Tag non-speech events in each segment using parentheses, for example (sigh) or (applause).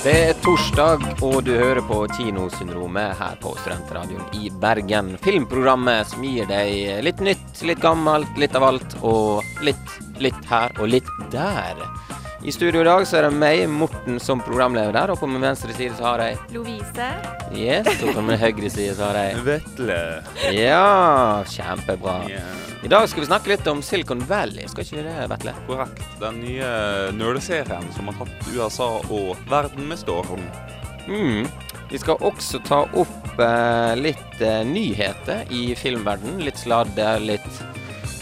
Det er torsdag, og du hører på Kinosyndromet her på Studentradioen i Bergen. Filmprogrammet som gir deg litt nytt, litt gammelt, litt av alt, og litt, litt her og litt der. I studio i dag så er det meg, Morten, som programleder, og på min venstre side så har jeg Lovise. Yes, og på min høyre side så har jeg Vetle. Ja, kjempebra. Ja. I dag skal vi snakke litt om Silicon Valley, skal ikke det, Vetle? Korrekt. Den nye nerdeserien som har tatt USA og verden med storm. Mm. Vi skal også ta opp eh, litt eh, nyheter i filmverden. Litt sladder, litt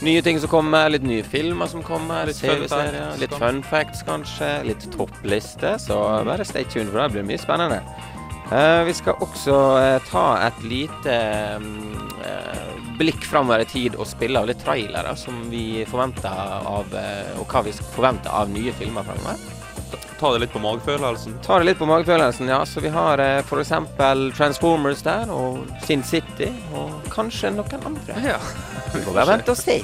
nye ting som kommer, litt nye filmer som kommer. Litt fun TV-serier, facts, litt fun facts kanskje. Litt toppliste. Så bare stay tuned, for det blir mye spennende. Eh, vi skal også eh, ta et lite eh, blikk framover i tid og spille av litt trailere som vi forventer av eh, Og hva vi forventer av nye filmer framover. Ta det litt på magefølelsen. Ta det litt på magefølelsen, ja. Så vi har eh, f.eks. Transformers der, og Sin City, og kanskje noen andre. Ja. Vi får bare vente og se.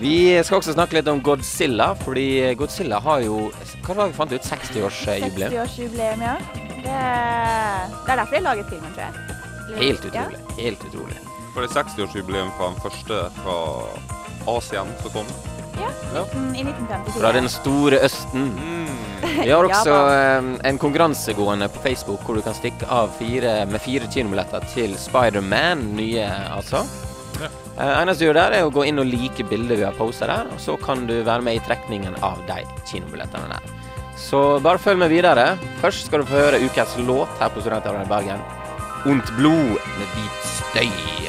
Vi skal også snakke litt om Godzilla, fordi Godzilla har jo Hva var det vi fant ut? 60-årsjubileum? 60-årsjubileum, ja. Det, det er derfor jeg laget filmen, tror jeg. Helt Helt ja. utrolig. Helt utrolig. For det er 60-årsjubileum fra den første fra Asien som kom. Ja, i 1954. Fra den store østen. Mm. Vi har også eh, en konkurranse gående på Facebook hvor du kan stikke av fire, med fire kinobilletter til Spiderman, nye altså. Eh, eneste du gjør der, er å gå inn og like bildet vi har posta der, og så kan du være med i trekningen av de kinobillettene der. Så bare følg med videre. Først skal du få høre ukas låt her på Studentradioen i Bergen. Ondt blod med hvit støy.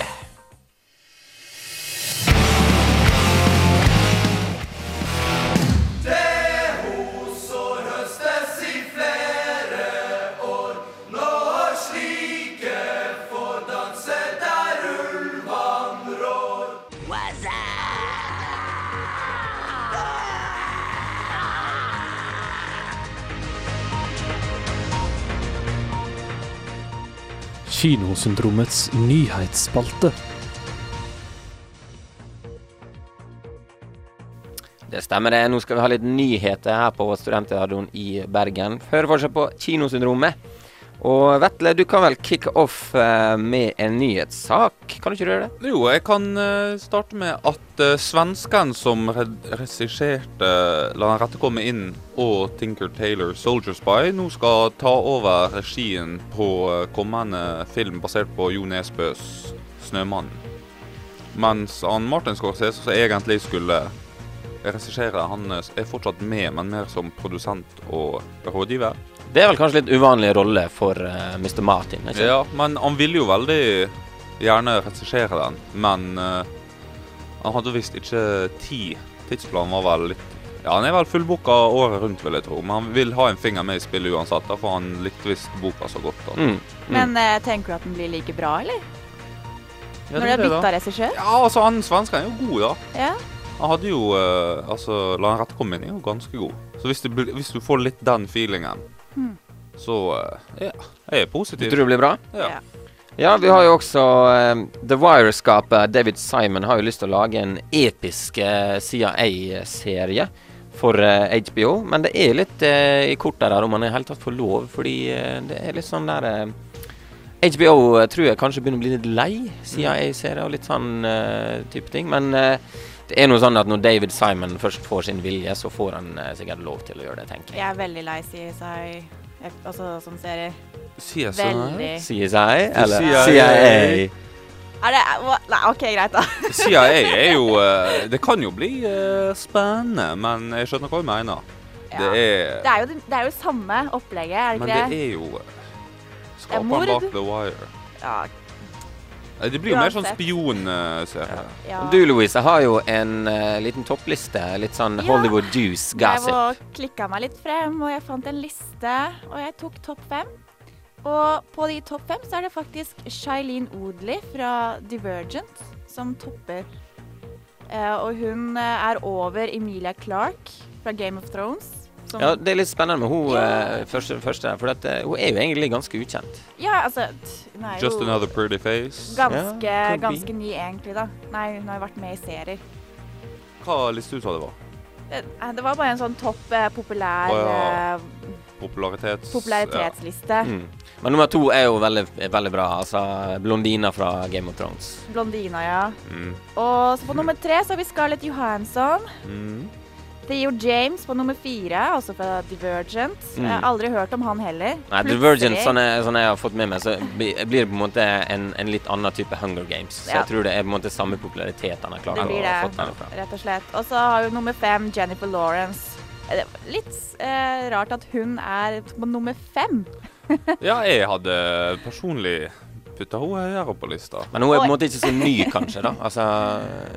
Kinosyndromets nyhetsspalte. Det stemmer det. Nå skal vi ha litt nyheter her på Studentradioen i Bergen. Hør fortsatt på Kinosyndromet. Og Vetle, du kan vel kicke off eh, med en nyhetssak? Kan du ikke gjøre det? Jo, jeg kan eh, starte med at uh, svensken som regisserte La den rette komme inn og Tinker Taylor Soldier Spy, nå skal ta over regien på eh, kommende film basert på Jo Nesbøs 'Snømannen'. Mens han Martin Scorsese, som egentlig skulle regissere, han eh, er fortsatt med, men mer som produsent og rådgiver. Det er vel kanskje litt uvanlig rolle for uh, Mr. Martin? Ikke? Ja, men han ville jo veldig gjerne regissere den, men uh, han hadde visst ikke tid. Tidsplanen var vel litt Ja, han er vel fullbooka året rundt, vil jeg tro, men han vil ha en finger med i spillet uansett, da, for han likte visst boka så godt. Mm. Mm. Men uh, tenker du at den blir like bra, eller? Ja, Når er har bytta regissør? Ja, altså, han svensken er jo god, da. Ja. Han hadde jo uh, Altså, La han rette komme inn er jo ganske god. Så hvis, du, hvis du får litt den feelingen, Hmm. så eh, ja, jeg er positiv. Tror det blir bra? Ja. Ja, vi har jo også eh, The Wire-skapet David Simon har jo lyst til å lage en episk uh, CIA-serie for uh, HBO. Men det er litt uh, i kortet der om han i det hele tatt får lov, fordi eh, det er litt sånn der eh, HBO eh, tror jeg kanskje begynner å bli litt lei CIA-serier og litt sånn eh, type ting. Men eh, det er noe sånn at når David Simon først får sin vilje, så får han eh, sikkert lov til å gjøre det, tenker jeg. Jeg er veldig lei CSI, altså som serie. CSI. Veldig. CSI eller CIA. CIA? Er det hva- Nei, OK, greit, da. (laughs) CIA er jo eh, Det kan jo bli eh, spennende, men jeg skjønner hva du mener. Ja. Det er Det er jo det, det er jo samme opplegget, er det Men ikke det det? er jo eh, Det er Skaperen mord. bak The Wire. Ja. Det blir jo mer sånn spionserie. ja. Du Louise har jo en uh, liten toppliste. Litt sånn Ja. Hollywood juice Jeg gossip. var- klikka meg litt frem, og jeg fant en liste, og jeg tok topp fem. Og på de topp fem så er det faktisk Shailene Woodley fra Divergent som topper. Uh, og hun eh, er over Emilia Clarke fra Game of Thrones. Som, Ja, det er litt spennende med hun yeah. første, første for at, eh, hun er jo egentlig ganske ukjent. ja, altså nei, Just hun, another pretty face. ganske, yeah, ganske ny, egentlig, da. Nei, hun har jo vært med i serier. Hva liste du sa det var? Det, det var bare en sånn topp eh, populær oh, ja. eh, Popularitets... popularitetsliste. Mm. Men nummer to er jo veldig, veldig bra. Altså blondina fra Game of Thrones. Blondina, ja. Ja. Mm. Og så på nummer tre så har vi Scarlett Johansson. Mm. Theo James på nummer fire, altså fra Divergent. Mm. Jeg har aldri hørt om han heller. Nei, Divergent, sånn jeg, sånn jeg har fått med meg, så blir det på en måte en, en litt annen type Hunger Games. Så Ja. jeg tror det er på en måte samme popularitet han har klart Det å blir det, fått derfra. rett og slett. Og så har vi nummer fem, Jennifer Lawrence. Eh, Det litt eh, rart at hun er på nummer fem. (laughs) Ja, jeg hadde personlig putta henne høyere på lista. Men hun er på en måte ikke så ny, kanskje, da. Altså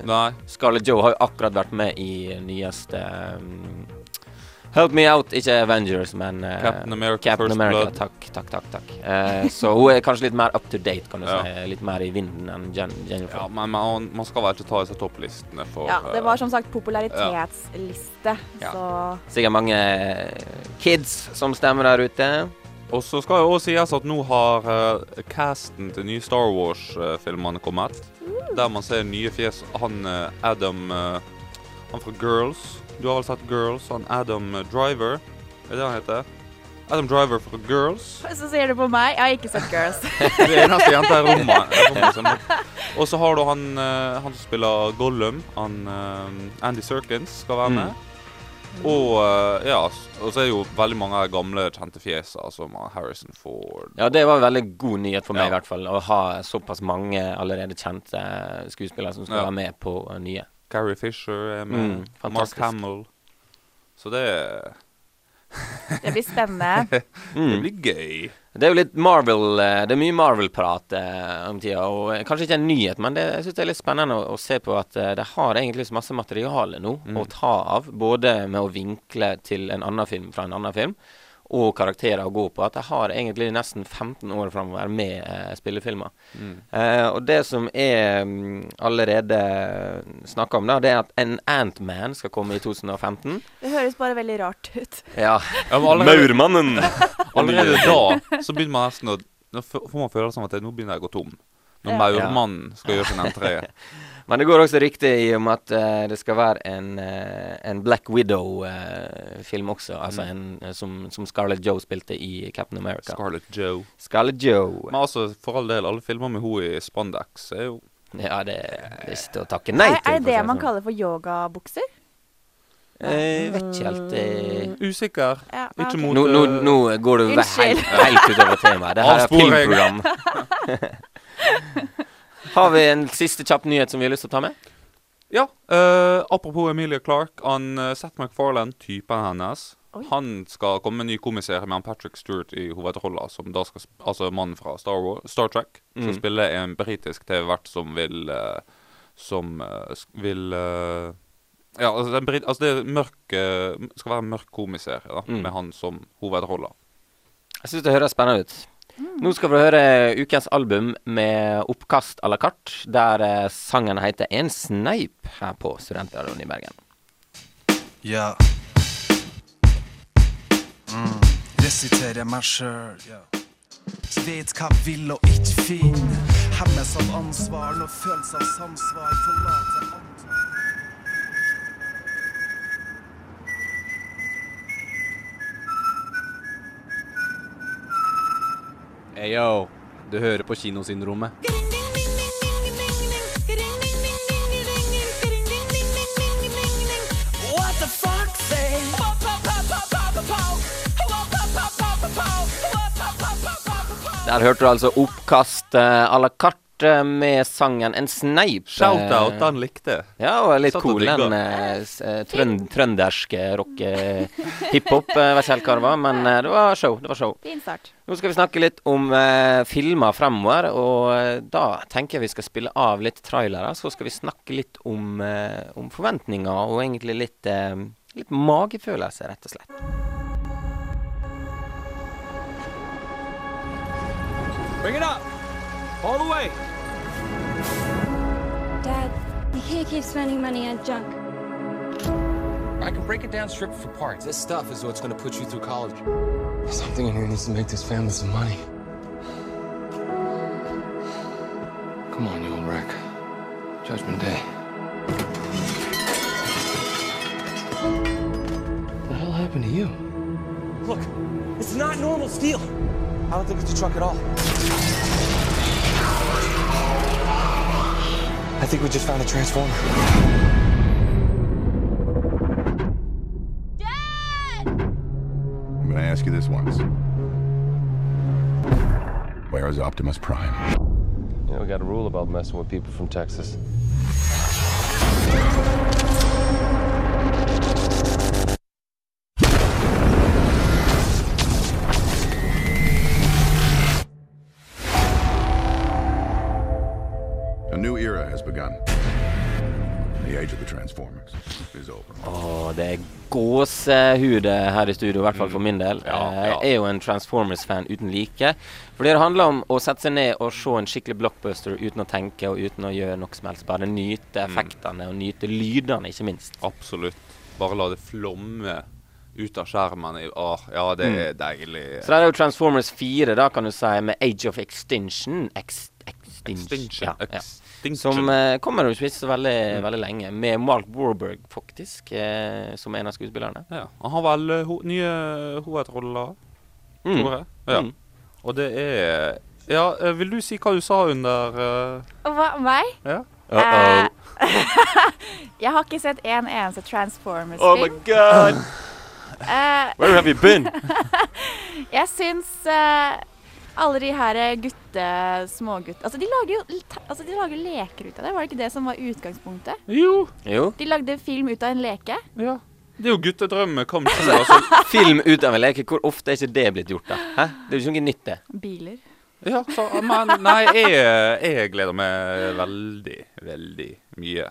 Nei. Scarlett Joe har jo akkurat vært med i nyeste um, Help Me Out, ikke Avengers, men uh, Captain America Captain First America. Blood. Takk, takk, takk. takk. Uh, så hun er kanskje litt mer up to date, kan du Ja. si. Litt mer i vinden enn Jen Jennifer. Ja, men man, man skal vel ikke ta i seg topplistene for Ja, det var eh, som sagt popularitetsliste, Ja. så Sikkert mange kids som stemmer der ute. Og så skal det også sies at nå har uh, casten til nye Star Wars-filmene kommet. Der man ser nye fjes. Han uh, Adam uh, Han fra Girls. Du har vel sett Girls? Han Adam Driver. Er det han heter? Adam Driver fra Girls. Så sier du på meg. Jeg har ikke sett Girls. (laughs) Det er eneste jenta i rommet. (laughs) rommet Og så har du han, han som spiller Gollum. Han Andy Serkins skal være Mm. Og eh, ja, og så er jo veldig mange gamle, kjente fjeser, som Harrison Ford. Ja, det var veldig god nyhet for meg, Ja. i hvert fall. Å ha såpass mange allerede kjente skuespillere som skal Ja. være med på eh, nye. Carrie Fisher er med. Mm, Mark. Hamill. Så det, Det blir spennende. (laughs) det Mm. blir gøy. Det er jo litt Marvel eh, Det er mye Marvel-prat eh, om tida. Og eh, kanskje ikke en nyhet, men det, jeg syns det er litt spennende å, å se på at eh, de har egentlig så masse materiale nå Mm. å ta av. Både med å vinkle til en annen film fra en annen film, og karakterer å gå på. At jeg har egentlig nesten 15 år framover med eh, spillefilmer. Mm. Eh, og det som er mm, allerede snakka om, da, det er at en Antman skal komme i 2015. Det høres bare veldig rart ut. Ja. Ja, allerede, Maurmannen! allerede da så begynner man nesten å Nå får man følelsen av at det, nå begynner jeg å gå tom. Når Ja. Maurmannen skal gjøre sin entré. (laughs) Men det går også riktig i om at eh, det skal være en, eh, en Black Widow-film også. Altså en eh, som, som Scarlett Joe spilte i Captain America. Scarlett Joe. Scarlett Joe. Men altså, for all del, alle filmer med henne i spandex er jo Ja, det, det er ikke til å takke nei til. er er det man sånn. kaller for yogabukser? Jeg vet ikke helt Jeg... usikker. Ja, Ikke mot nå, nå, eh, nå går du helt, helt utover temaet. Det her er filmprogram. (laughs) (laughs) Har vi en siste kjapp nyhet som vi har lyst til å ta med? Ja, Uh, apropos Emilia Clarke. Han, eh, Seth MacFarlane, typen hennes, Oi. han skal komme med en ny komiserie med han Patrick Stewart i hovedrolla, Altså mannen fra Star, War, Star Trek. Skal Mm. spille en britisk TV-vert som vil uh, Som vil Ja, altså, den brit, altså det er mørk skal være en mørk komiserie da, Mm. med han som hovedrolla. Jeg syns det høres spennende ut. Nå skal vi høre ukens album med oppkast à la carte, der eh, sangen heter En sneip her på Studentradioen i Bergen. Ja. Mm. Resiterer meg sjøl, ja. Vet hva vil og ikke finner. Hemmes av ansvar når følelse av samsvar forlater antall. Hey yo, du hører på Kinosyndromet. What the fuck, say? Der hørte du altså oppkast eh, à la carte med sangen En sneip. eh, Shout-out, han likte. Ja, og litt Satt cool. Den digga. eh, eh, trønd, trønderske rock eh, hiphop. Uh, vet ikke helt hva det var, men eh, det var show. Det var show. Fin start. Nå skal vi snakke litt om uh, filmer fremover, og eh, da tenker jeg vi skal spille av litt trailere. Så skal vi snakke litt om, eh, om forventninger, og egentlig litt, eh, litt magefølelse, rett og slett. Bring it up. All the way. Dad, you can't keep spending money on junk. I can break it down, strip it for parts. This stuff is what's gonna put you through college. Something in here needs to make this family some money. Come on, you old wreck. Judgment Day. What the hell happened to you? Look, it's not normal steel. I don't think it's a truck at all. Think we just found a transformer. Dad! I'm gonna ask you this once. Where is Optimus Prime? You know, we got a rule about messing with people from Texas. Age Transformers is over. Å, det er gåsehud her i studio, i hvert fall for min del. Ja, ja. Jeg er jo en Transformers-fan uten like. Fordi det handler om å sette seg ned og se en skikkelig blockbuster uten å tenke og uten å gjøre noe som helst. Bare nyte effektene og nyte lydene, ikke minst. Absolutt. Bare la det flomme ut av skjermen. Åh, ja, det er deilig. Så det er jo Transformers 4, da kan du si, med Age of Extinction. Ex, extinction. Extinction. Ja, ja. Som eh, kommer jo ikke så veldig, veldig lenge. Med Mark Warburg, faktisk, eh, som en av skuespillerne. Ja, Han har vel eh, ho nye hovedroller, Mm. tror jeg. Ja. Mm. Og det er Ja, eh, vil du si hva du sa under uh... Hva, meg? Ja? Uh -oh. (laughs) jeg har ikke sett en eneste Transformers-film. Oh my god! Uh, (laughs) Where have you been? (laughs) jeg syns eh, alle de her gutte... Smågutt... Altså, de lager jo altså, de lager leker ut av det. Var det ikke det som var utgangspunktet? Jo. Jo. De lagde film ut av en leke. Ja. Det er jo guttedrømmer. kom til. Altså, (laughs) Film ut av en leke, hvor ofte er ikke det blitt gjort, da? Hæ? Det er jo ikke noe nytt, det. Biler. ja, så, men nei, jeg, jeg gleder meg veldig, veldig mye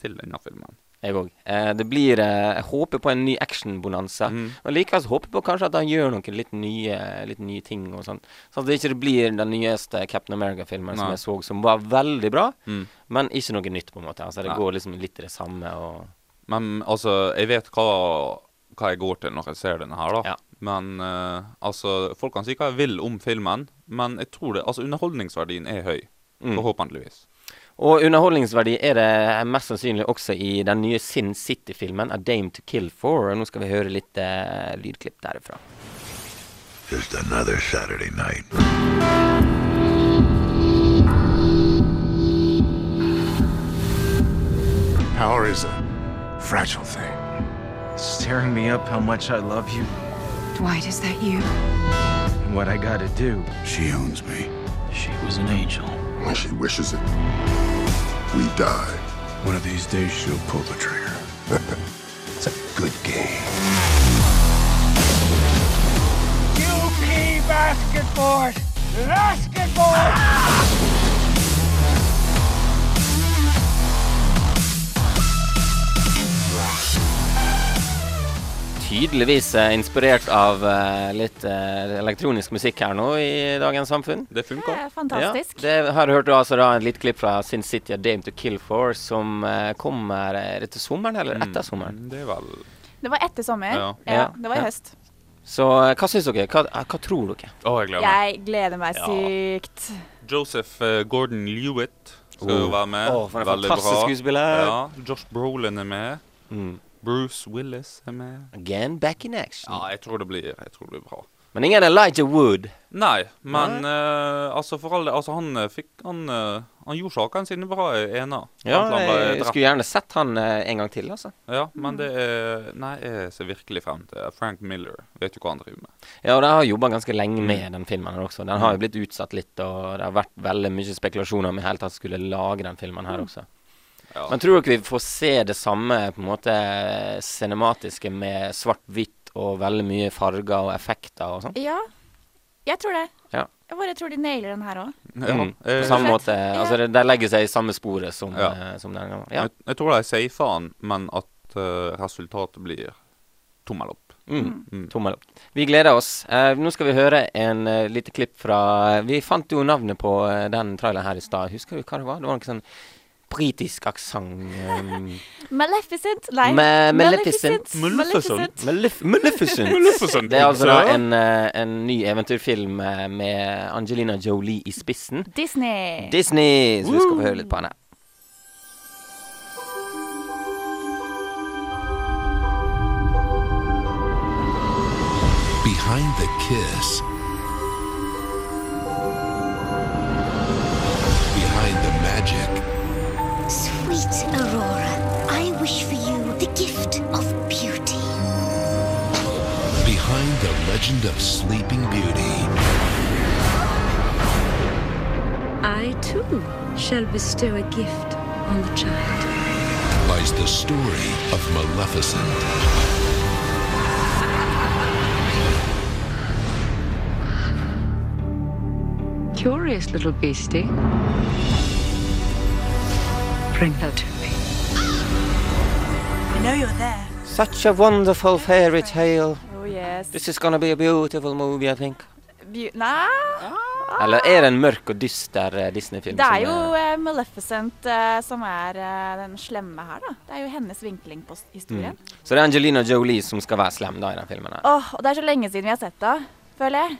til denne filmen. Jeg òg. Eh, det blir eh, Jeg håper på en ny actionbonanza. Mm. Og likevel håper jeg på kanskje at han gjør noen litt nye, litt nye ting og sånn. Sånn at det ikke blir den nyeste Captain America-filmen som jeg så, som var veldig bra, Mm. men ikke noe nytt, på en måte. Altså Det Nei. går liksom litt i det samme og Men altså, jeg vet hva, hva jeg går til når jeg ser denne her, da. Ja. Men uh, altså, folk kan si hva jeg vil om filmen, men jeg tror det Altså, underholdningsverdien er høy. Mm. Forhåpentligvis. Og underholdningsverdi er det mest sannsynlig også i den nye Sin City-filmen, A Dame to Kill For. Og nå skal vi høre litt uh, lydklipp derifra. Just another Saturday night. Power is a fragile thing. Staring me up how much I love you Dwight, is that you? and what I gotta do. She owns me. She was an angel. When she wishes it, we die. One of these days she'll pull the trigger. (laughs) It's a good game. You keep asking for it. Tydeligvis eh, inspirert av eh, litt eh, elektronisk musikk her nå i dagens samfunn. Det Det er fantastisk. Ja, det, her hørte du altså da et lite klipp fra Sin City A Dame to Kill For, som kommer eh, er til sommeren eller etter sommeren. Mm, Det vel Det var etter sommer. Ja. Ja, Ja. det var i Ja. høst. Så hva syns dere? Hva, hva tror dere? Å, jeg gleder meg. Jeg gleder meg Ja. sykt. Joseph eh, Gordon-Lewitt skal jo Oh. være med. Oh, for en Veldig fantastisk bra. skuespiller. Ja, Josh Brolin er med. Mm. Bruce Willis er med. Again back in action. Ja, jeg tror det blir, tror det blir bra. Men ingen Elijah Wood. Nei, men uh, altså for alle Altså, han eh, fikk Han, uh, han gjorde sakene sine bra i ena. Ja, jeg skulle gjerne sett han uh, en gang til, altså. Ja, men det er Nei, jeg ser virkelig frem til Frank Miller. Vet jo hva han driver med. Ja, og de har jobba ganske lenge Mm. med den filmen her også. Den har jo blitt utsatt litt, og det har vært veldig mye spekulasjoner om i hele tatt skulle lage den filmen her også. Ja. Men tror dere vi får se det samme på en måte cinematiske med svart-hvitt og veldig mye farger og effekter og sånn? Ja, jeg tror det. Ja. Jeg bare tror de nailer den her òg. Ja, Mm, eh, på samme måte. Altså, det, de legger seg i samme sporet som, Ja. eh, som den gangen. Ja. jeg, jeg tror de sier faen, men at uh, resultatet blir tommel opp. Mm. Tommel opp. Vi gleder oss. Eh, nå skal vi høre en uh, lite klipp fra Vi fant jo navnet på uh, den traileren her i stad. Husker du hva det var? Det var noe sånn britisk aksent. Um, Maleficent? Nei. Maleficent. Maleficent. Malef Maleficent. (laughs) Maleficent, Det er altså da en, eh, en ny eventyrfilm eh, med Angelina Jolie i spissen. Disney. Disney! Så vi skal få høre litt på henne. Behind the kiss. Wish for you the gift of beauty. Behind the legend of Sleeping Beauty. I too shall bestow a gift on the child. lies the story of Maleficent. Curious little beastie. Bring her to me. I know you're there. Such a wonderful fairy tale. Oh yes. This is gonna be a beautiful movie, I think. Beau Nei. Eller er det en mørk og dyster uh, Disney-film? Det er jo uh, Maleficent uh, som er den slemme her, da. Det er jo hennes vinkling på historien. Mm. Så det er Angelina Jolie som skal være slem da i den filmen? her. Åh, og det er så lenge siden vi har sett henne, føler jeg.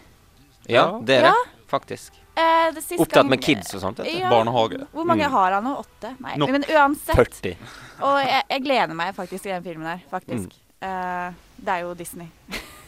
Ja, det er det, Ja. faktisk. Eh, det siste Opptatt gang- med kids og sånt. Ja. Barnehage. Hvor mange Mm. har han nå? Åtte? Nei, Nok men uansett. 40. Og jeg, jeg gleder meg faktisk til den filmen her, faktisk. Mm. Uh, det er jo Disney.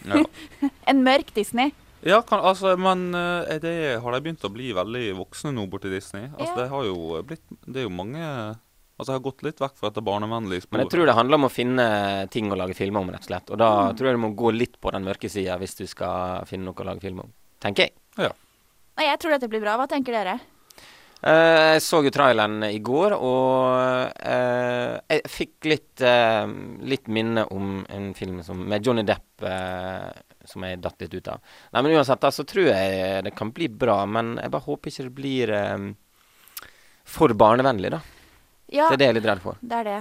Ja. (laughs) en mørk Disney. Ja, kan, altså, men eh, er det, har de begynt å bli veldig voksne nå borti Disney? Altså, Ja. Det har jo blitt Det er jo mange Altså, jeg har gått litt vekk fra dette barnevennlige sporet. Men jeg tror det handler om å finne ting å lage filmer om, rett og slett. Og da Mm. tror jeg du må gå litt på den mørke sida hvis du skal finne noe å lage film om. Tenker jeg. Nei, jeg tror dette blir bra. Hva tenker dere? Eh, jeg så jo traileren i går, og eh, jeg fikk litt, eh, litt minne om en film som, med Johnny Depp som jeg datt litt ut av. Nei, Men uansett, da, så tror jeg det kan bli bra. Men jeg bare håper ikke det blir for barnevennlig, da. Ja, Det er det jeg er litt redd for. det er det.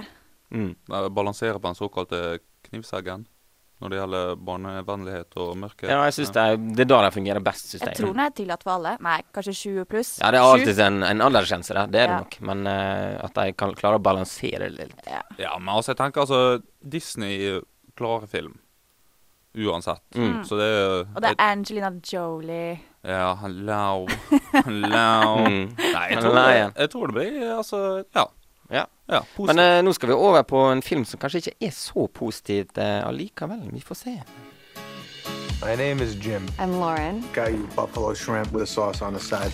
Mm. Balansere på den såkalte knivseggen når det gjelder barnevennlighet og mørkhet. Ja, jeg synes det, er- det er da det fungerer best, syns Jeg jeg. tror den er tillatt for alle. Nei, kanskje 20 pluss. Ja, det er alltid en, en aldersgrense der, det er det nok. Men uh, at de kan klare å balansere det litt. Ja, men altså, jeg tenker altså Disney klarer film. Uansett. Mm. Så det er Og det er Angelina Jolie. Ja, hello. Hello. (laughs) Mm. Nei, jeg tror, det, jeg tror det blir altså Ja. Ja. ja Men eh, nå skal vi over på en film som kanskje ikke er så positiv uh, allikevel. Vi får se. My name is Jim. I'm Lauren. Got you buffalo shrimp with a sauce on the side.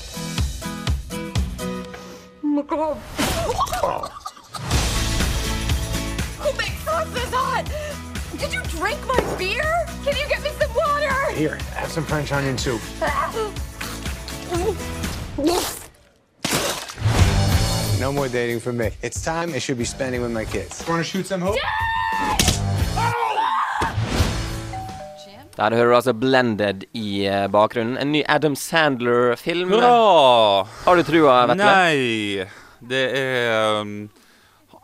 Who makes sauce this hot? Did you drink my beer? Can you get me some water? Here, have some French onion soup. (laughs) No more dating for me. It's time I should be spending with my kids. Wanna shoot some hope? Der hører du altså 'Blended' i eh, bakgrunnen. En ny Adam Sandler-film. Hurra! Har du trua, Vetle? Nei! Det er um,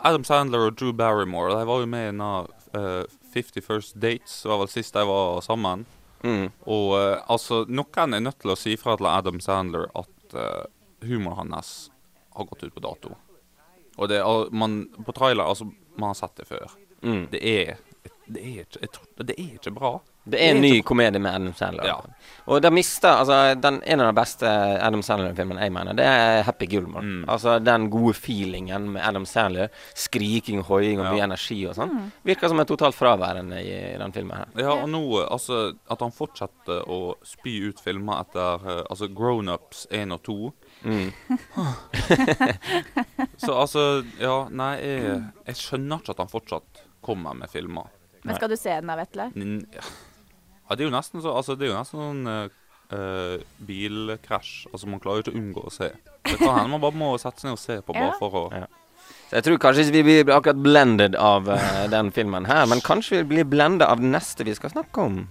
Adam Sandler og Drew Barrymore. De var jo med i denne uh, 50 First Dates. Det var vel sist de var sammen. Mm. Og uh, altså, noen er nødt til å si fra til Adam Sandler at uh, humoren hans har gått ut på dato. Og det er, man, på trailer Altså, man har sett det før. Mm. Det er det er, ikke, jeg tror, det er ikke bra. Det er en ny ikke komedie med Adam Sandler. Ja. Og det mister, altså, den, En av de beste Adam Sandler-filmene jeg mener, det er Happy Gilmore. Mm. Altså Den gode feelingen med Adam Sandler. Skriking, hoiing og Ja. mye energi og sånn. Virker som er totalt fraværende i, i den filmen her. Ja, og nå altså At han fortsetter å spy ut filmer etter eh, altså Grown-ups 1 og 2. Mm. (laughs) Så altså Ja, nei, jeg, jeg skjønner ikke at han fortsatt kommer med filmer. Men skal du se den da, Vetle? Ja, det er jo nesten så Altså, det er jo nesten sånn uh, eh, bilkrasj. Altså, man klarer jo ikke å unngå å se. Det kan hende man bare må sette seg ned og se på, bare Ja. for å Ja. Så jeg tror kanskje ikke vi blir akkurat blended av uh, (laughs) den filmen her, men kanskje vi blir blenda av den neste vi skal snakke om.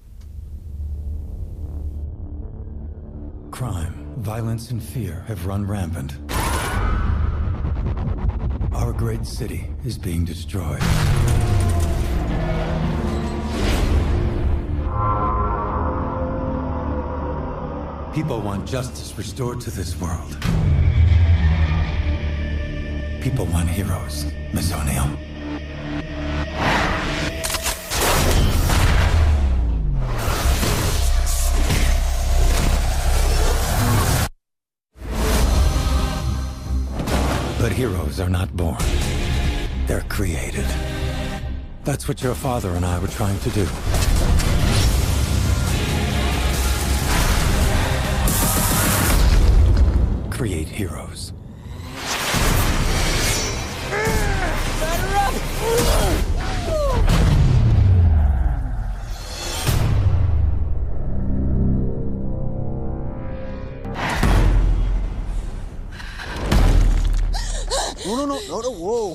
Crime, Violence and fear have run rampant. Our great city is being destroyed. People want justice restored to this world. People want heroes, Miss O'Neill. Heroes are not born. They're created. That's what your father and I were trying to do. Create heroes.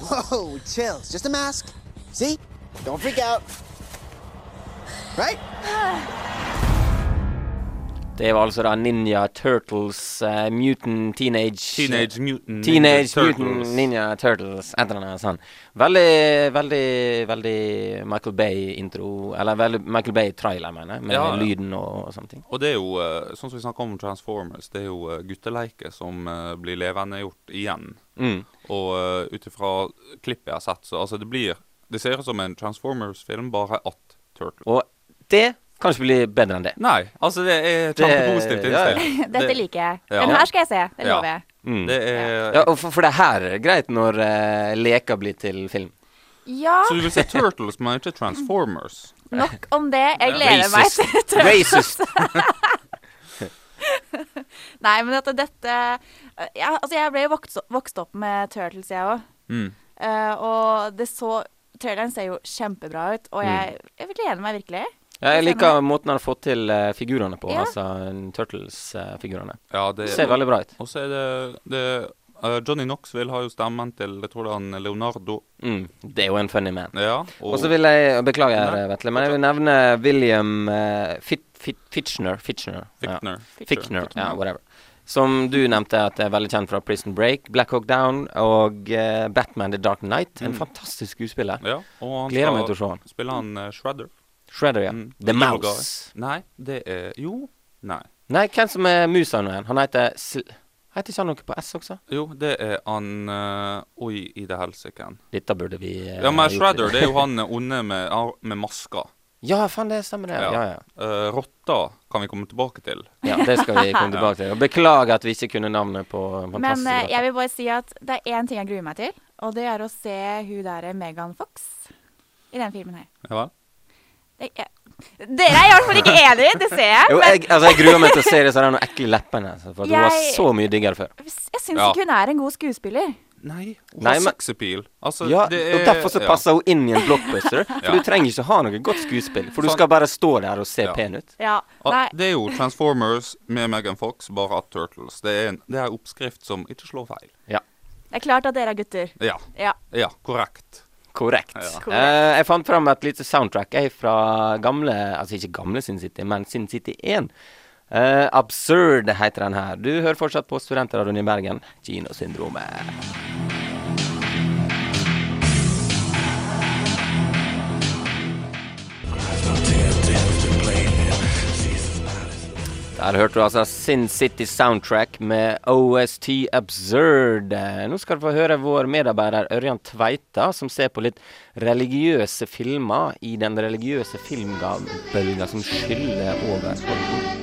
Whoa, chill. It's just a mask. See? Don't freak out. Right? Det var altså da Ninja Turtles uh, Mutant Teenage Teenage Mutant Teenage Ninja Mutant Turtles. Ninja Turtles. Et eller annet sånt. Veldig, veldig, veldig Michael Bay-intro. Eller veldig Michael Bay-trailer, mener jeg. Med Ja, ja. lyden og, og sånne ting. Og det er jo, uh, sånn som vi snakker om Transformers, det er jo uh, gutteleike som eh, blir levendegjort igjen. Mm. Og uh, ut ifra klippet jeg har sett, så altså det blir Det ser ut som en Transformers-film, bare at Turtle. Og det kan ikke bli bedre enn det. Nei, altså det er kjempepositivt innstilling. ja. (laughs) Dette liker jeg. Ja. Den her skal jeg se. Det Ja. lover jeg. Mm. Det er Ja, og for, for det her er greit når uh, leker blir til film. Ja, Så du vil se Turtles, men ikke Transformers? nok om det. Jeg gleder meg til Turtles. Racist. (laughs) (laughs) Nei, men at dette ja, Altså, jeg ble jo vokst, vokst opp med Turtles, jeg òg. Mm. og det så Traileren ser jo kjempebra ut, og jeg, jeg gleder meg virkelig. Ja, jeg liker måten han har fått til uh, figurene på, Ja. altså Turtles-figurene. Ja, det Ser veldig bra ut. Og så er det, det eh, Johnny Knoxville har jo stemmen til jeg tror det er han Leonardo. Mm, det er jo en funny man. Ja, Og så vil jeg Beklager, Nei. Vetle, men jeg vil nevne William uh, Fit, Fit, Fitchner. Fitchner. Fichtner. Ja. Fichtner, ja, whatever. Som du nevnte at er veldig kjent fra Prison Break, Black Hawk Down og uh, Batman The Dark Knight. En Mm. fantastisk skuespiller. Ja, og han Gleder meg til å se han. Spiller han uh, Shredder? Shredder, ja. Mm, The Mouse. Nei, det er Jo. Nei. Nei, hvem som er musa nå igjen? Han heter Sl Heter ikke han noe på S også? Jo, det er han eh, Oi, i det helsike. Dette burde vi eh, Ja, men Shredder, det er jo (laughs) han eh, onde med, med maska. Ja, faen, det stemmer det. Ja, ja. Eh, rotta kan vi komme tilbake til. Ja, det skal vi komme (laughs) tilbake til. Og beklager at vi ikke kunne navnet på Men uh, eh, jeg vil bare si at det er én ting jeg gruer meg til, og det er å se hun der Megan Fox i den filmen her. Ja vel? Det er, dere er i hvert fall ikke enige, det ser jeg. Jo, jeg, altså, jeg gruer meg til å se det så er det noen ekle leppene. altså, For at hun var så mye diggere før. jeg syns Ja. ikke hun er en god skuespiller. Nei, hun Nei, har sexappeal. Altså, ja, det og er derfor så ja. passer hun inn i en blockbuster. (laughs) For Ja. du trenger ikke ha noe godt skuespill. For du Sånn. skal bare stå der og se Ja. pen ut. Ja, nei, det er jo Transformers med Megan Fox, bare at Turtles. Det er en det er oppskrift som ikke slår feil. Ja. det er klart at dere er gutter. Ja. Ja. Ja, korrekt. Korrekt. Ja. Eh, jeg fant fram et lite soundtrack jeg, fra gamle Altså ikke gamle Sin City, men Sin City 1. Eh, Absurd heter den her. Du hører fortsatt på Studentradioen i Bergen. Kinosyndromet. Der hørte du altså Sin City Soundtrack med OST Absurd. Nå skal du få høre vår medarbeider Ørjan Tveita, som ser på litt religiøse filmer i den religiøse filmbølga som skyller over Hollywood.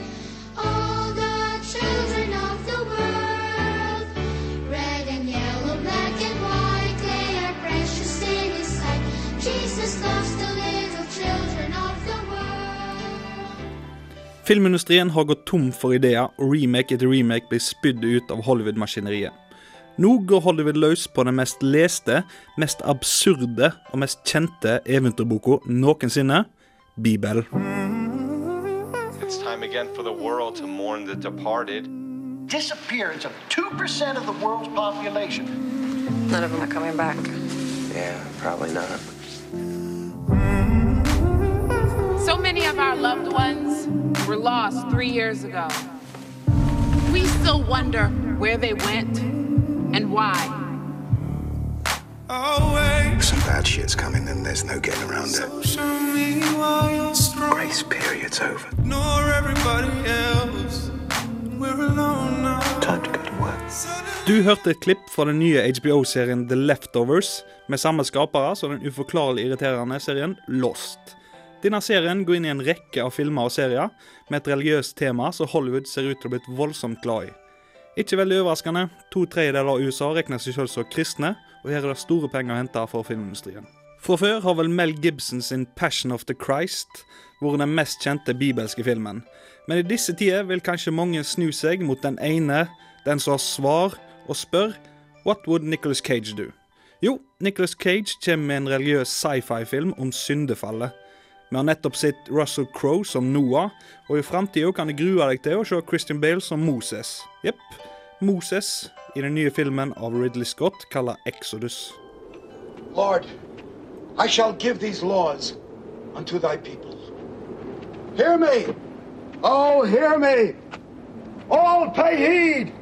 Filmindustrien har gått tom for ideer, og remake etter remake blir spydd ut av Hollywood-maskineriet. Nå går Hollywood løs på den mest leste, mest absurde og mest kjente eventyrboka noensinne Bibel. It's time again for the world to mourn the departed. Disappearance of 2% of the world's population. None of them are coming back. Yeah, probably not. So many of our loved ones were lost three years ago. We still wonder where they went and why. Some bad shit's coming and there's no getting around it. Grace period's over. Ignore everybody else. Du hørte et klipp fra den nye HBO-serien The Leftovers, med samme skapere som den uforklarlig irriterende serien Lost. Denne serien går inn i en rekke av filmer og serier med et religiøst tema som Hollywood ser ut til å ha blitt voldsomt glad i. Ikke veldig overraskende, to tredjedeler av USA regner seg selv som kristne, og her er det store penger å hente for filmindustrien. Fra før har vel Mel Gibson sin 'Passion of the Christ' vært den mest kjente bibelske filmen. Men i disse tider vil kanskje mange snu seg mot den ene, den som har svar, og spør 'What would Nicholas Cage do?' Jo, Nicholas Cage kommer med en religiøs sci-fi-film om syndefallet. Vi har nettopp sett Russell Crowe som Noah, og i framtida kan du grue deg til å se Christian Bale som Moses. Jepp, Moses i den nye filmen av Ridley Scott kalla Exodus. Lord, I shall give these laws unto thy people. Hear me! Oh, hear me! All pay heed!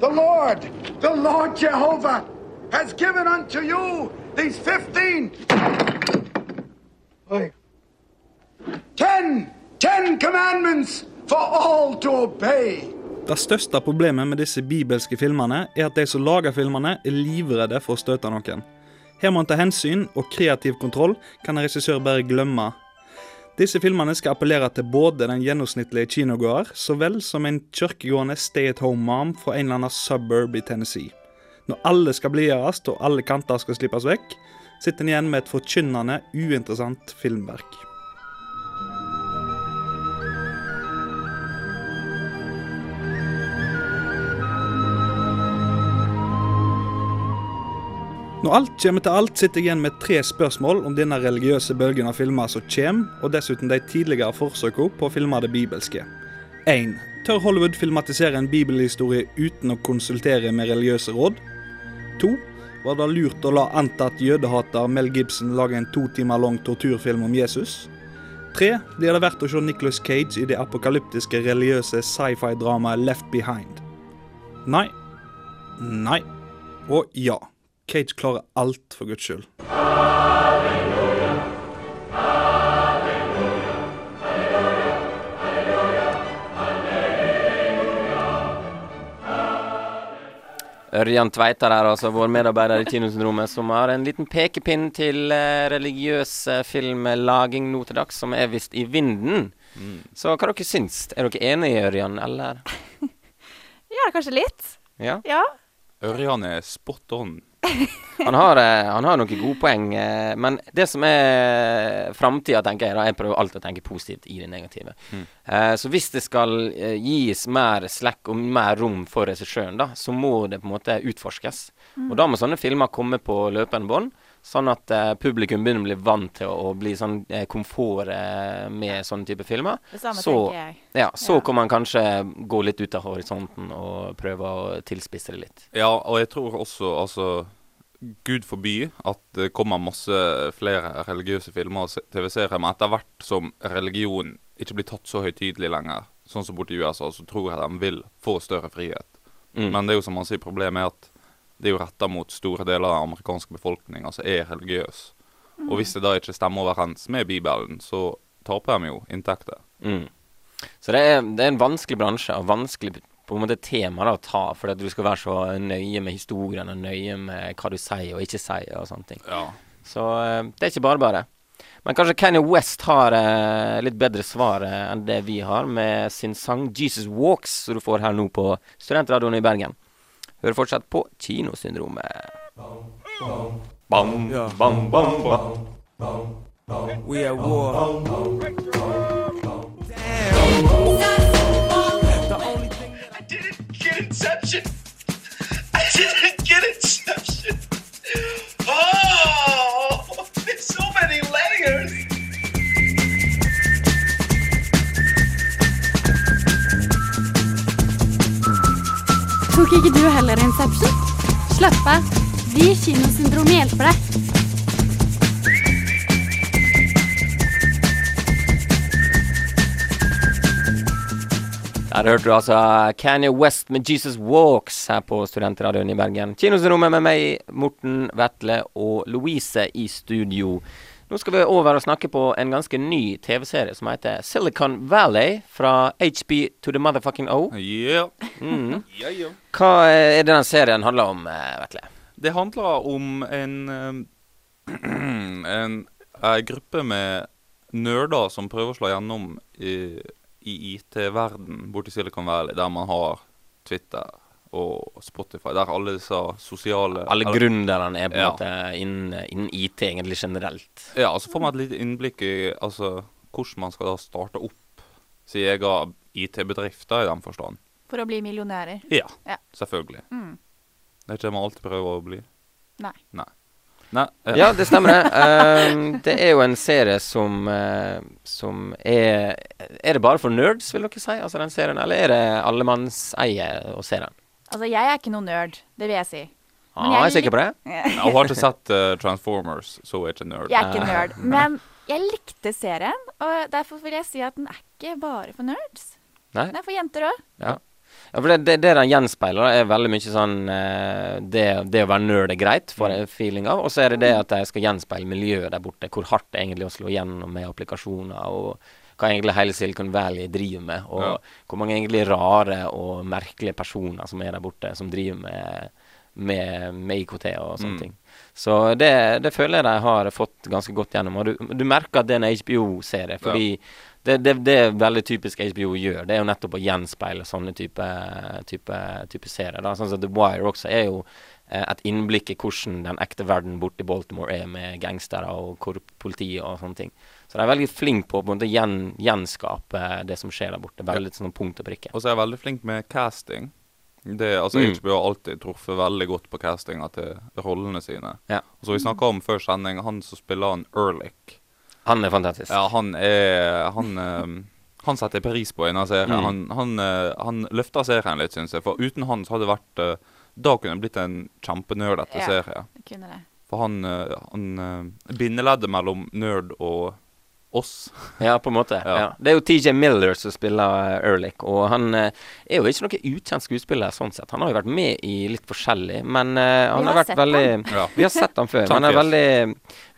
The Lord, the Lord Jehovah, has given unto you these 15. Wait. Ten, ten commandments for all to obey. Det største problemet med disse bibelske filmene er at de som lager filmene, er livredde for å støte noen. Her må en ta hensyn, og kreativ kontroll kan en regissør bare glemme. Disse filmene skal appellere til både den gjennomsnittlige kinogåer, så vel som en kirkegående stay at home mom fra en eller annen suburb i Tennessee. Når alle skal blidgjøres og alle kanter skal slippes vekk, sitter en igjen med et forkynnende, uinteressant filmverk. Når alt kommer til alt, sitter jeg igjen med tre spørsmål om denne religiøse bølgen av filmer som kommer, og dessuten de tidligere forsøkene på å filme det bibelske. 1. Tør Hollywood filmatisere en bibelhistorie uten å konsultere med religiøse råd? 2. Var det lurt å la antatt jødehater Mel Gibson lage en to timer lang torturfilm om Jesus? 3. Blir det verdt å se Nicholas Cage i det apokalyptiske religiøse sci-fi-dramaet Left Behind? Nei. Nei. Og ja. Cage klarer alt, for guds skyld. Ørjan Tveita der, altså, vår medarbeider i Kinosyndromet, som har en liten pekepinn til eh, religiøs eh, filmlaging nå til dags, som er visst i vinden. Mm. Så hva dere syns? Er dere enige, Ørjan, eller? (laughs) Ja, kanskje litt. Ja? Ja. Ørjan er spot on. (laughs) Han har, eh, han har noen gode poeng, eh, men det som er framtida, tenker jeg da, Jeg prøver alltid å tenke positivt i det negative. Mm. Eh, så hvis det skal eh, gis mer slack og mer rom for regissøren, da, så må det på en måte utforskes. Mm. Og da må sånne filmer komme på løpende bånd. Sånn at eh, publikum begynner å bli vant til å, å bli sånn eh, komfort eh, med sånne type filmer. Det samme så, tenker jeg. Ja, så Ja. kan man kanskje gå litt ut av horisonten og prøve å tilspisse det litt. Ja, og jeg tror også, altså Gud forby at det kommer masse flere religiøse filmer og se- TV-serier, men etter hvert som religion ikke blir tatt så høytidelig lenger, sånn som borte i USA, så tror jeg de vil få større frihet. Mm. Men det er jo som man sier, problemet er at det er jo retta mot store deler av den amerikanske befolkninga som er religiøs. Og hvis det da ikke stemmer overens med Bibelen, så taper de jo inntekter. Mm. Så det er, det er en vanskelig bransje og vanskelig på en måte tema da, å ta, for at du skal være så nøye med historien og nøye med hva du sier og ikke sier og sånne ting. Så eh, det er ikke bare bare. Men kanskje Kanye West har eh, litt bedre svar eh, enn det vi har, med sin sang 'Jesus Walks', som du får her nå på Studentradioen i Bergen. Hører fortsatt på Kinosyndromet. Bam, bam, bam, bam. We are war. I Tok ikke du heller Inception? Slapp av. Vi i Kinosyndrom hjelper deg. Der hørte du altså Kanye West med 'Jesus Walks' her på Studentradioen i Bergen. Kinosyndromet med meg, Morten Vetle og Louise i studio. Nå skal vi over og snakke på en ganske ny TV-serie som heter Silicon Valley fra HB to the motherfucking O. Yeah. Mm. (laughs) Hva er det den serien handler om, eh, Vetle? Det handler om en (clears throat) en, En eh, gruppe med nerder som prøver å slå gjennom i, i IT-verden borti Silicon Valley, der man har Twitter og Spotify, der alle disse sosiale Alle gründerne er på en Ja. måte innen, inn IT, egentlig generelt. Ja, og så får man et lite innblikk i altså, hvordan man skal da starte opp sin egen IT-bedrift, i den forstand. For å bli millionærer. Ja, Ja. selvfølgelig. Mm. Det er ikke det man alltid prøver å bli. Nei. Nei. Nei eh, Ja, det stemmer det. Ehm, det er jo en serie som, uh, som er Er det bare for nerds, vil dere si, altså den serien, eller er det allemannseie å se den? Altså, jeg er ikke noe nerd, det vil jeg si. Men Ah, jeg er sikker på det. Hun har ikke sett uh, Transformers, så hun er ikke nerd. Jeg er ikke nerd. (laughs) Men jeg likte serien, og derfor vil jeg si at den er ikke bare for nerds. Nei? Den er for jenter òg. Ja. ja, for det, det, det den gjenspeiler, er veldig mye sånn eh, det, det å være nerd er greit, får jeg feeling av. Og så er det det at de skal gjenspeile miljøet der borte. Hvor hardt det egentlig er å slå gjennom med applikasjoner. og hva egentlig hele Silicon Valley driver med, og Ja. hvor mange egentlig rare og merkelige personer som er der borte, som driver med, med, med IKT og sånne Mm. ting. Så det, det føler jeg de har fått ganske godt gjennom. Og du, du merker at det er en HBO-serie, fordi det, det, det er veldig typisk HBO gjør. Det er jo nettopp å gjenspeile sånne type, type, type serier. Da. Sånn som The Wire også er jo eh, et innblikk i hvordan den ekte verden borte i Baltimore er med gangstere og korrupt politi og sånne ting. Så de er veldig flinke på å på en gjen, gjenskape det som skjer der borte. Veldig sånn punkt og prikke. Og så er jeg veldig flink med casting. Det, altså Mm. HBO har alltid truffet veldig godt på castinga til rollene sine. Ja. Og så vi snakka om før sending, han som spiller han Erlich. Han er fantastisk. Ja, han er Han, eh, han setter pris på en av serien. Mm. Han, han, eh, han løfter serien litt, syns jeg. For uten han så hadde det vært eh, Da kunne det blitt en kjempenerdete Ja. serie. Det kunne det. For han, eh, han Bindeleddet mellom nerd og oss. (laughs) Ja, på en måte. Ja. Det er jo TJ Miller som spiller uh, Ehrlich, og han eh, er jo ikke noen ukjent skuespiller sånn sett. Han har jo vært med i litt forskjellig, men eh, han har har vært veldig han. Ja. Vi har sett han før. Han er veldig,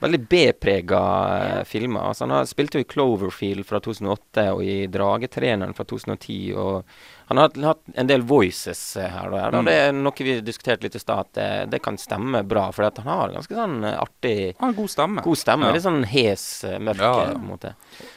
veldig B-prega uh, filmer. Altså, han har spilte jo i Cloverfield fra 2008 og i Dragetreneren fra 2010. og han har hatt- en del voices eh, her og der. Mm. Det er noe vi diskuterte litt i stad, at det, det kan stemme bra. For han har ganske sånn eh, artig Han har god stemme. God stemme. Ja. Litt sånn hes, eh, mørk Ja, eh, ja. på en måte.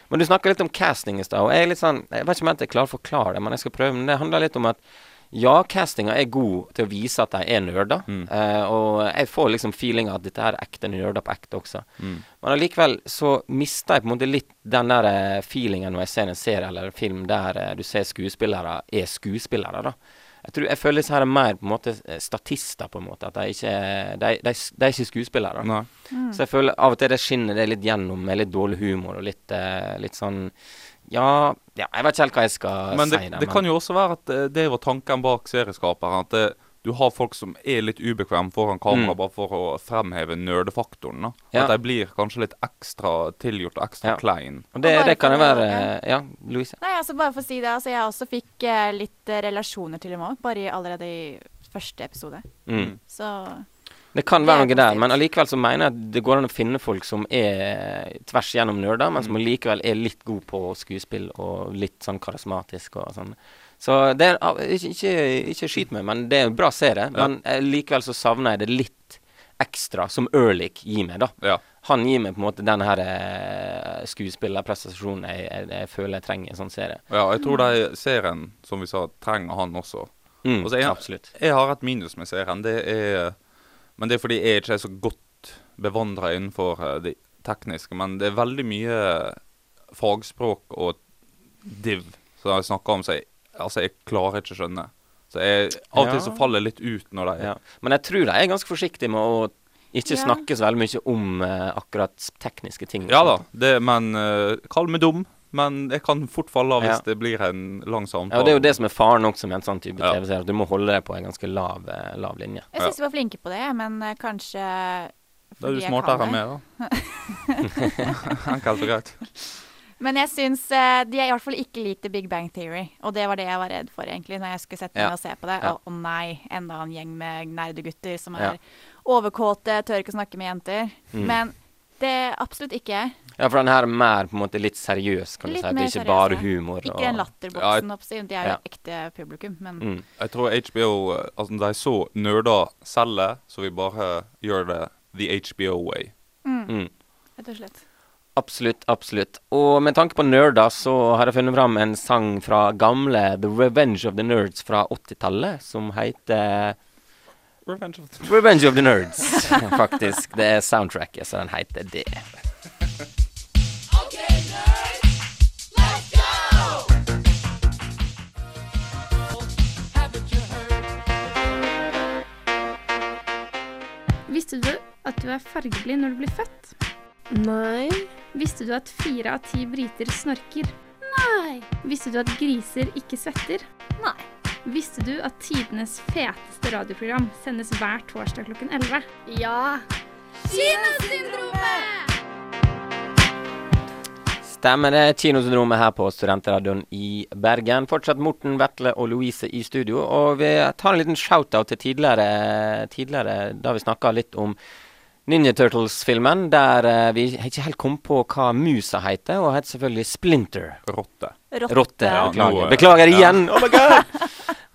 Men du snakka litt om casting i stad, og jeg er litt sånn Jeg vet ikke om jeg er klar for å forklare det, men jeg skal prøve. Men det handler litt om at ja, castinga er god til å vise at de er nerder. Mm. eh, og jeg får liksom feelinga at dette her er ekte nerder på ekte også. Mm. Men allikevel så mister jeg på en måte litt den der eh, feelingen når jeg ser en serie eller en film der eh, du ser skuespillere er skuespillere, da. Jeg, tror, jeg føler disse her er mer på en måte eh, statister, på en måte. At de ikke De, de, de er ikke skuespillere. Mm. Så jeg føler av og til det skinner det litt gjennom med litt dårlig humor og litt, eh, litt sånn ja, ja, jeg vet ikke helt hva jeg skal Men det, si. der, det kan jo også være at eh, det var tanken bak serieskaperen. At det, du har folk som er litt ubekvemme foran kamera Mm. bare for å fremheve nerdefaktoren. da. Ja. At de blir kanskje litt ekstra tilgjort og ekstra Ja. klein. Og det, Og det kan jo være ja. Ja, Louise? Nei, altså bare for å si det. Altså, jeg også fikk eh, litt eh, relasjoner til dem òg, bare i, allerede i første episode. Mm. Så Det kan være er noe der, men allikevel så mener jeg at det går an å finne folk som er tvers gjennom nerder, men Mm. som allikevel er litt god på skuespill og litt sånn karismatisk og sånn. Så det er Ikke, ikke, ikke skyt meg, men det er en bra serie. Men eh, likevel så savner jeg det litt ekstra, som Erlik gir meg, da. Ja. Han gir meg på en måte den her eh, skuespillerprestasjonen jeg, jeg, jeg føler jeg trenger i en sånn serie. Ja, jeg tror de serien, som vi sa, trenger han også. Mm, Og så er- absolutt. Jeg har et minus med serien. Det er Men det er fordi jeg ikke er så godt bevandra innenfor eh, det tekniske. Men det er veldig mye fagspråk og div som jeg snakker om, så jeg, altså, jeg klarer ikke å skjønne. Så jeg, av og til så faller jeg litt ut når de Ja. Men jeg tror de er ganske forsiktige med å ikke Ja. snakke så veldig mye om uh, akkurat tekniske ting. Ja da, det, men uh, kall meg dum. Men jeg kan fort falle av hvis det blir en lang samtale. Ja, og Det er jo det som er faren også med en sånn type Ja. TV-serie. at Du må holde deg på en ganske lav, eh, lav linje. jeg syns de var flinke på det, men eh, kanskje Da er du smartere kan enn meg, (laughs) da. (laughs) Enkelt og greit. Men jeg syns de de i hvert fall ikke lik The Big Bang Theory. Og det var det jeg var redd for egentlig når jeg skulle sette meg Ja. og se på det. Ja. Å å nei, enda en gjeng med nerdegutter som Ja. er overkåte, tør ikke å snakke med jenter. Mm. Men Det er absolutt ikke. Ja, for den her er mer på en måte litt seriøs, kan du si. Det er ikke seriøse. bare humor. Ikke og- den latterboksen, jeg... De er jo Ja. ekte publikum, men Mm. Jeg tror HBO eh, Altså, de så nerder selge, så vi bare gjør det the HBO way. Mm. Mm. rett og slett. Absolutt, absolutt. Og med tanke på nerder, så har jeg funnet fram en sang fra gamle The Revenge of the Nerds fra 80-tallet, som heter Revenge of the Revenge of the Nerds, (laughs) faktisk. Det er soundtracket, så den heter det. Visste du at du er fargeblind når du blir født? Nei. Visste du at fire av ti briter snorker? Nei. Visste du at griser ikke svetter? Nei. Visste du at tidenes feteste radioprogram sendes hver torsdag klokken 11? Ja. Kinosyndromet! Stemmer det. Kinosyndromet her på Studentradioen i Bergen. Fortsatt Morten, Vetle og Louise i studio. Og vi tar en liten shout-out til tidligere, tidligere da vi snakka litt om Ninja Turtles-filmen, der uh, vi ikke helt kom på hva musa heter, og heter selvfølgelig Splinter. Rotte. Rotte. Rotte. Ja, Beklager. nå, eh, beklager ja. igjen! (laughs) Oh my god!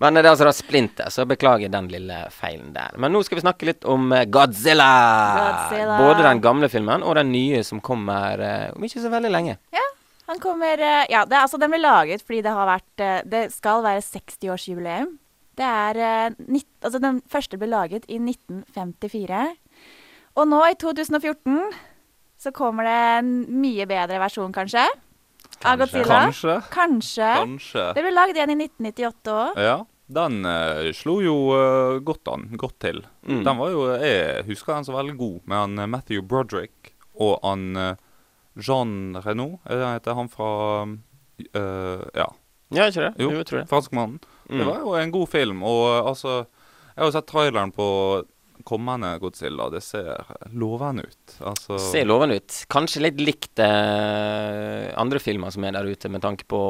Men det er altså da Splinter, så beklager den lille feilen der. Men nå skal vi snakke litt om eh, Godzilla. Godzilla. Både den gamle filmen og den nye som kommer uh, om ikke så veldig lenge. Ja, han kommer uh, Ja, det, altså, den ble laget fordi det har vært Det skal være 60-årsjubileum. Det er nitt, Altså, den første ble laget i 1954. Og nå, i 2014, så kommer det en mye bedre versjon, kanskje? Av Godzilla. Kanskje. Kanskje. Kanskje. Det ble lagd igjen i 1998 òg. Ja, den eh, slo jo eh, godt an. Godt til. Mm. Den var jo Jeg husker den så veldig god, med han eh, Matthew Broderick og han eh, Jean Renault. Er det han heter? Han fra eh, Ja. Ja, ikke det? Jo, Jo, jeg tror det. franskmannen. Mm. Det var jo en god film, og altså Jeg har jo sett traileren på kommende Godzilla. Det ser lovende ut. Altså Ser lovende ut. Kanskje litt likt eh, andre filmer som er der ute, med tanke på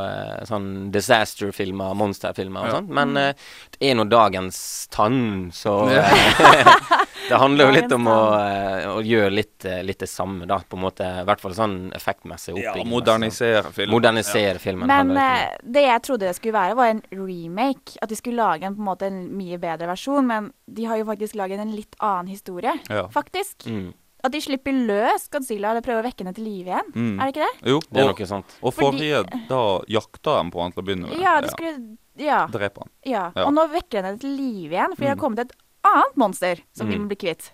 eh, sånn disaster-filmer, monster-filmer og Ja. sånt. Men eh, det er nå dagens tann, så Ja. (laughs) Det handler jo litt om å, eh, å gjøre litt, eh, litt det samme, da. På en måte, I hvert fall sånn effektmessig Ja, modernisere filmen. Modernisere filmen. Men eh, det jeg trodde det skulle være, var en remake. At de skulle lage en, på en måte en mye bedre versjon. Men de har jo faktisk laget en litt annen historie. Ja. Faktisk. Mm. At de slipper løs Godzilla eller prøver å vekke henne til live igjen. Mm. Er det ikke det? Jo, Det er nok sant. og forrige, da jakta de på han til å begynne med. Ja, de skulle Ja. Drepe han. ja. Ja. Og nå vekker henne til live igjen, fordi det Mm. har kommet et annet monster som de Mm. må bli kvitt.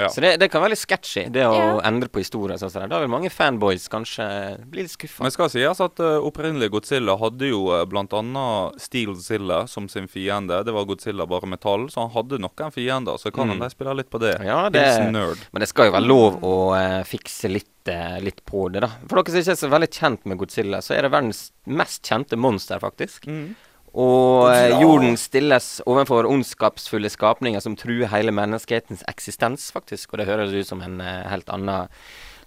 Ja. Så det, det kan være litt sketchy, det å Ja. endre på historier. Sånn sånn. Da vil mange fanboys kanskje bli litt skuffa. Men skal sies at uh, opprinnelig Godzilla hadde jo uh, bl.a. Steelzilla som sin fiende. Det var Godzilla bare metall, så han hadde noen fiender. Så kan Mm. de spille litt på det. Ja, det, nerd. men det skal jo være lov å uh, fikse litt, eh, litt på det, da. For dere som ikke er så veldig kjent med Godzilla, så er det verdens mest kjente monster, faktisk. Mm. Og eh, jorden stilles overfor ondskapsfulle skapninger som truer hele menneskehetens eksistens, faktisk. Og det høres ut som en eh, helt annen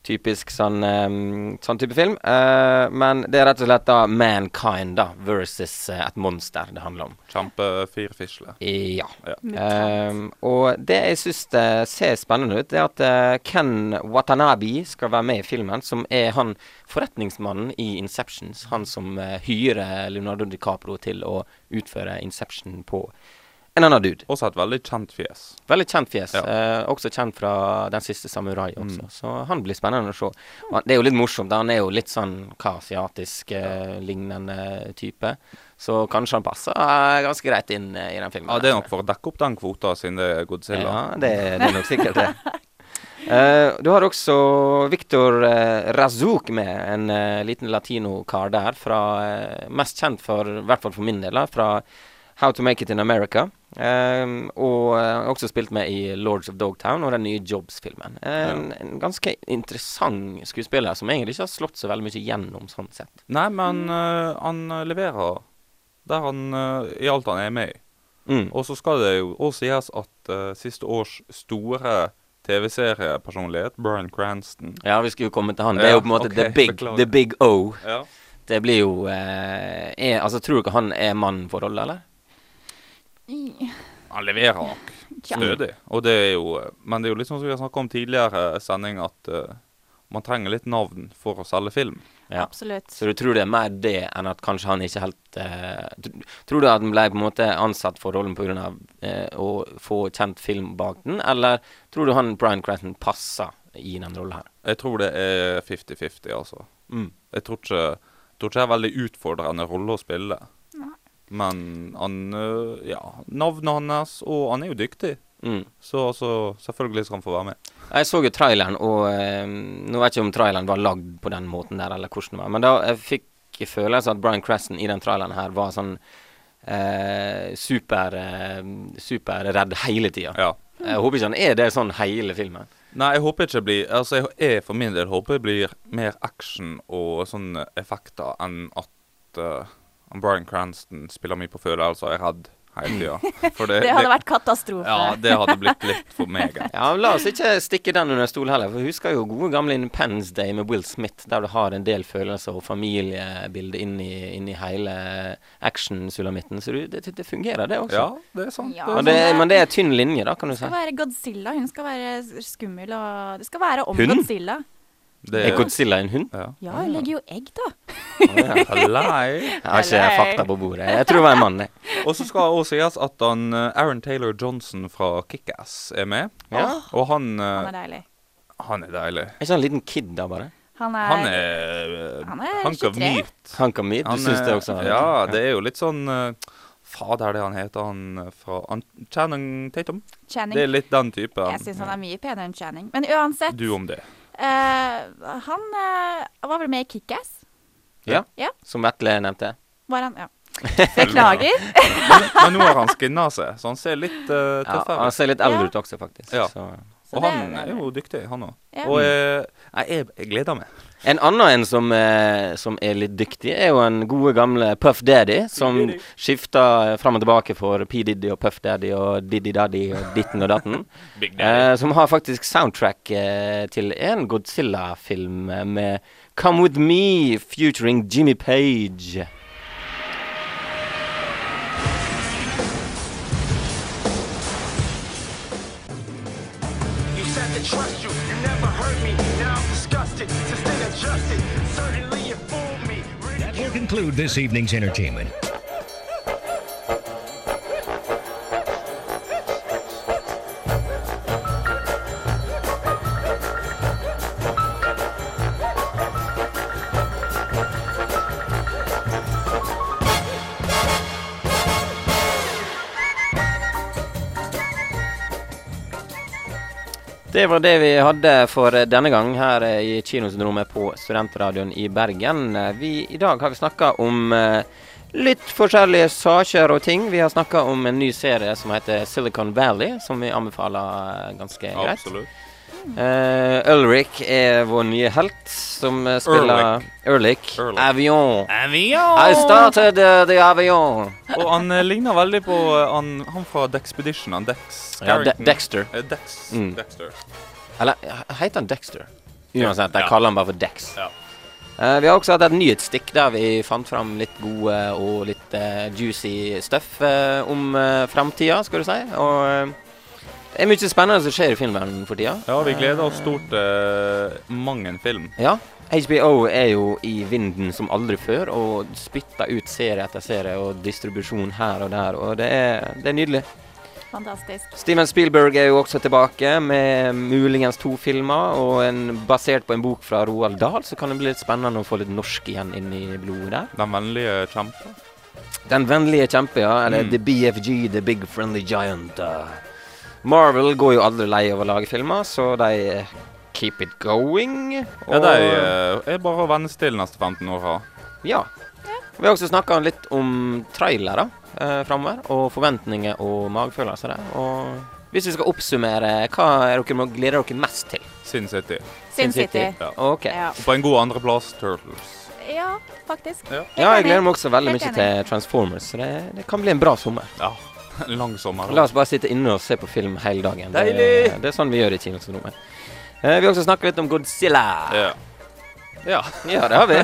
typisk sånn, um, sånn type film. Uh, men det er rett og slett da mankind da, versus uh, et monster det handler om. Kjempefirfisle. Ja. Ja. Um, og det jeg syns ser spennende ut, det er at eh, Ken Watanabe skal være med i filmen. Som er han forretningsmannen i Inceptions. Han som hyrer Leonardo DiCaprio til å utføre Inception på en annen dude. Også et veldig kjent fjes. Veldig kjent fjes. Ja. Eh, også kjent fra Den siste samurai også. Mm. Så han blir spennende å se. Det er jo litt morsomt. Han er jo litt sånn hva asiatisk eh, type. Så kanskje han passer eh, ganske greit inn eh, i den filmen. Ja, Det er nok for å dekke opp den kvota, siden det er Godzilla. Ja, det, det er nok sikkert det. Uh, (laughs) du har også Victor uh, Razouk med, en uh, liten latinokar der. Fra, mest kjent for, i hvert fall for min del, fra How to Make It in America. Um, og har også spilt med i Lords of Dogtown og den nye Jobs-filmen. En, en ganske interessant skuespiller som egentlig ikke har slått så veldig mye gjennom sånn sett. Nei, men uh, han eh, leverer der han uh, i alt han er med i. Mm. Og så skal det jo også sies at eh, siste års store TV-seriepersonlighet, Bryan Cranston Ja, vi skulle jo komme til han. Det er jo på en måte okay, the, big, the big O. Ja. Det blir jo eh, er, Altså, tror du ikke han er mann for rolle, eller? Han leverer nok. Stødig. Og det er jo Men det er jo litt sånn som vi har snakka om tidligere sending, at uh, man trenger litt navn for å selge film. Ja. Absolutt. Så du tror det er mer det enn at kanskje han ikke helt uh, Tror du at han ble på en måte ansatt for rollen pga. Uh, å få kjent film bak den, eller tror du han Brian Cranton passer i den rollen her? Jeg tror det er 50-50, altså. Mm. Jeg tror ikke, jeg tror ikke det er veldig utfordrende rolle å spille. Men han øh, Ja, navnet hans, og han er jo dyktig. Mm. Så altså, selvfølgelig skal han få være med. Jeg så jo traileren, og eh, nå vet jeg ikke om traileren var lagd på den måten der, eller hvordan det var, men da jeg fikk følelsen at Brian Creston i den traileren her var sånn eh, super eh, superredd hele tida. Ja. Jeg håper ikke han er det sånn hele filmen. Nei, jeg håper ikke det blir Altså, jeg for min del håper det blir mer action og sånne effekter enn at uh, Bryan Cranston spiller mye på følelser jeg hadde hele tida. (laughs) Det, Det hadde vært katastrofe. Ja, det hadde blitt litt for meg. (laughs) Ja, La oss ikke stikke den under stol heller. For husker jo gode gamle Independence Day med Will Smith, der du har en del følelser og familiebilder inni, i hele action-sulamitten. Så du, det, det fungerer, det også. Ja, det er sant. Ja, men, det, men det- men det er tynn linje, da, kan du si. Det skal være Godzilla. Hun skal være skummel og Det skal være om hun? Godzilla. Er Godzilla en hund? Ja. Ja, legger jo egg, da. Hallei. Jeg har ikke fakta på bordet. Jeg tror det var en mann, jeg. (laughs) Og så skal det også sies at han, eh, Aaron Taylor Johnson fra Kickass er med. Ja. Og han eh, Han er deilig. Han er deilig. Er ikke han en liten kid, da, bare? Han er, Han er, eh, Han er hunk of meat. Hunk of meat, du Han syns det også? Ja, det er jo litt sånn Fader, det han heter han fra han, Channing Tatum? Channing. Det er litt den type. Jeg syns han er mye penere enn Channing. Men uansett, Du om det. Eh, han eh, var vel med i Kickass? Ja, Ja. som Vetle nevnte. Var han? Ja. (laughs) Beklager. men, men nå har han skinna seg, så han ser litt uh, Ja, han ser litt eldre ut også, faktisk. Ja. Så. Så Og han er jo dyktig, han òg. Ja. Og eh, jeg, jeg gleder meg. En annen en som, eh, som er litt dyktig, er jo en gode gamle Puff Daddy, som skifter fram og tilbake for P. Diddy og Puff Daddy og Diddy Daddy og ditten og datten. (laughs) Eh, som har faktisk soundtrack eh, til en Godzilla-film eh, med Come With Me featuring Jimmy Page. Conclude this evening's entertainment. Det var det vi hadde for denne gang her i Kinosyndromet på Studentradioen i Bergen. Vi, I dag har vi snakka om eh, litt forskjellige saker og ting. Vi har snakka om en ny serie som heter Silicon Valley, som vi anbefaler eh, ganske greit. Absolutt. Uh, Ulrik er vår nye helt, som eh, spiller. Erlich. Avion. Avion! I started uh, the avion. Og han uh, ligner veldig på han, han fra Dexpedition. Han Dex Ja, De Dexter. Dex. Mm. Dexter. Eller he- heter han Dexter? Uansett, jeg Ja. kaller han bare for Dex. Ja. Eh, vi har også hatt et nyhetsstikk der vi fant fram litt gode og litt juicy stuff om uh, framtida, skal du si. Og det er mye spennende som skjer i filmen for tida. Ja, vi gleder oss stort til mang en film. Ja. HBO er jo i vinden som aldri før og spytter ut serie etter serie og distribusjon her og der, og det er, det er nydelig. Fantastisk. Steven Spielberg er jo også tilbake med muligens to filmer, og en, basert på en bok fra Roald Dahl, så kan det bli litt spennende å få litt norsk igjen inn i blodet der. Den vennlige kjempe. Den vennlige kjempe, ja. Eller Mm. The BFG, The Big Friendly Giant. uh. Marvel går jo aldri lei av å lage filmer, så de eh, keep it going. Ja, de eh, er bare å venne seg til neste 15 år. her. Ja. Vi har også snakka litt om trailere eh, framover, og forventninger og magefølelser der. Og hvis vi skal oppsummere, hva er dere må gleder dere mest til? Sin City. Sin City. Ja. Ok. Ja. Og på en god andreplass Turtles. Ja, faktisk. Ja. Ja, jeg gleder meg også veldig mye til Transformers, så det, det kan bli en bra sommer. Ja. En lang sommer. La oss bare sitte inne og se på film hele dagen. Det, det er sånn vi gjør i Kinosonomet. Eh, vi har også snakket litt om Godzilla. Ja. Ja. ja, det har vi.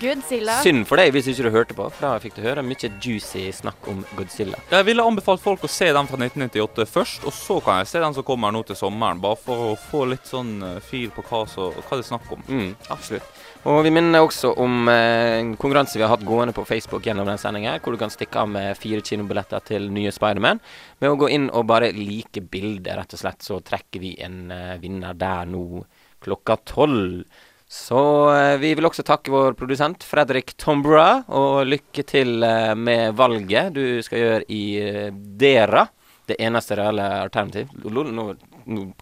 Godzilla. Synd for deg hvis ikke du hørte på, for da fikk du høre mye juicy snakk om Godzilla. Jeg ville anbefalt folk å se den fra 1998 først, og så kan jeg se den som kommer nå til sommeren. Bare for å få litt sånn fil på hva, så, hva det er snakk om. Mm, absolutt. Og vi minner også om eh, en konkurranse vi har hatt gående på Facebook gjennom den sendinga, hvor du kan stikke av med fire kinobilletter til nye Spiderman. Med å gå inn og bare like bildet, rett og slett, så trekker vi en eh, vinner der nå klokka tolv. Så eh, vi vil også takke vår produsent Fredrik Tombra, og lykke til med valget du skal gjøre i Dera. Det eneste reelle alternativ. Nå, nå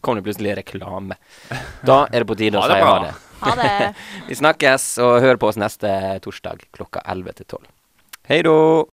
kom det plutselig reklame. Da er det på tide å si bra. ha det. Ha det. (laughs) vi snakkes, og hør på oss neste torsdag klokka 11 til 12. Hei då!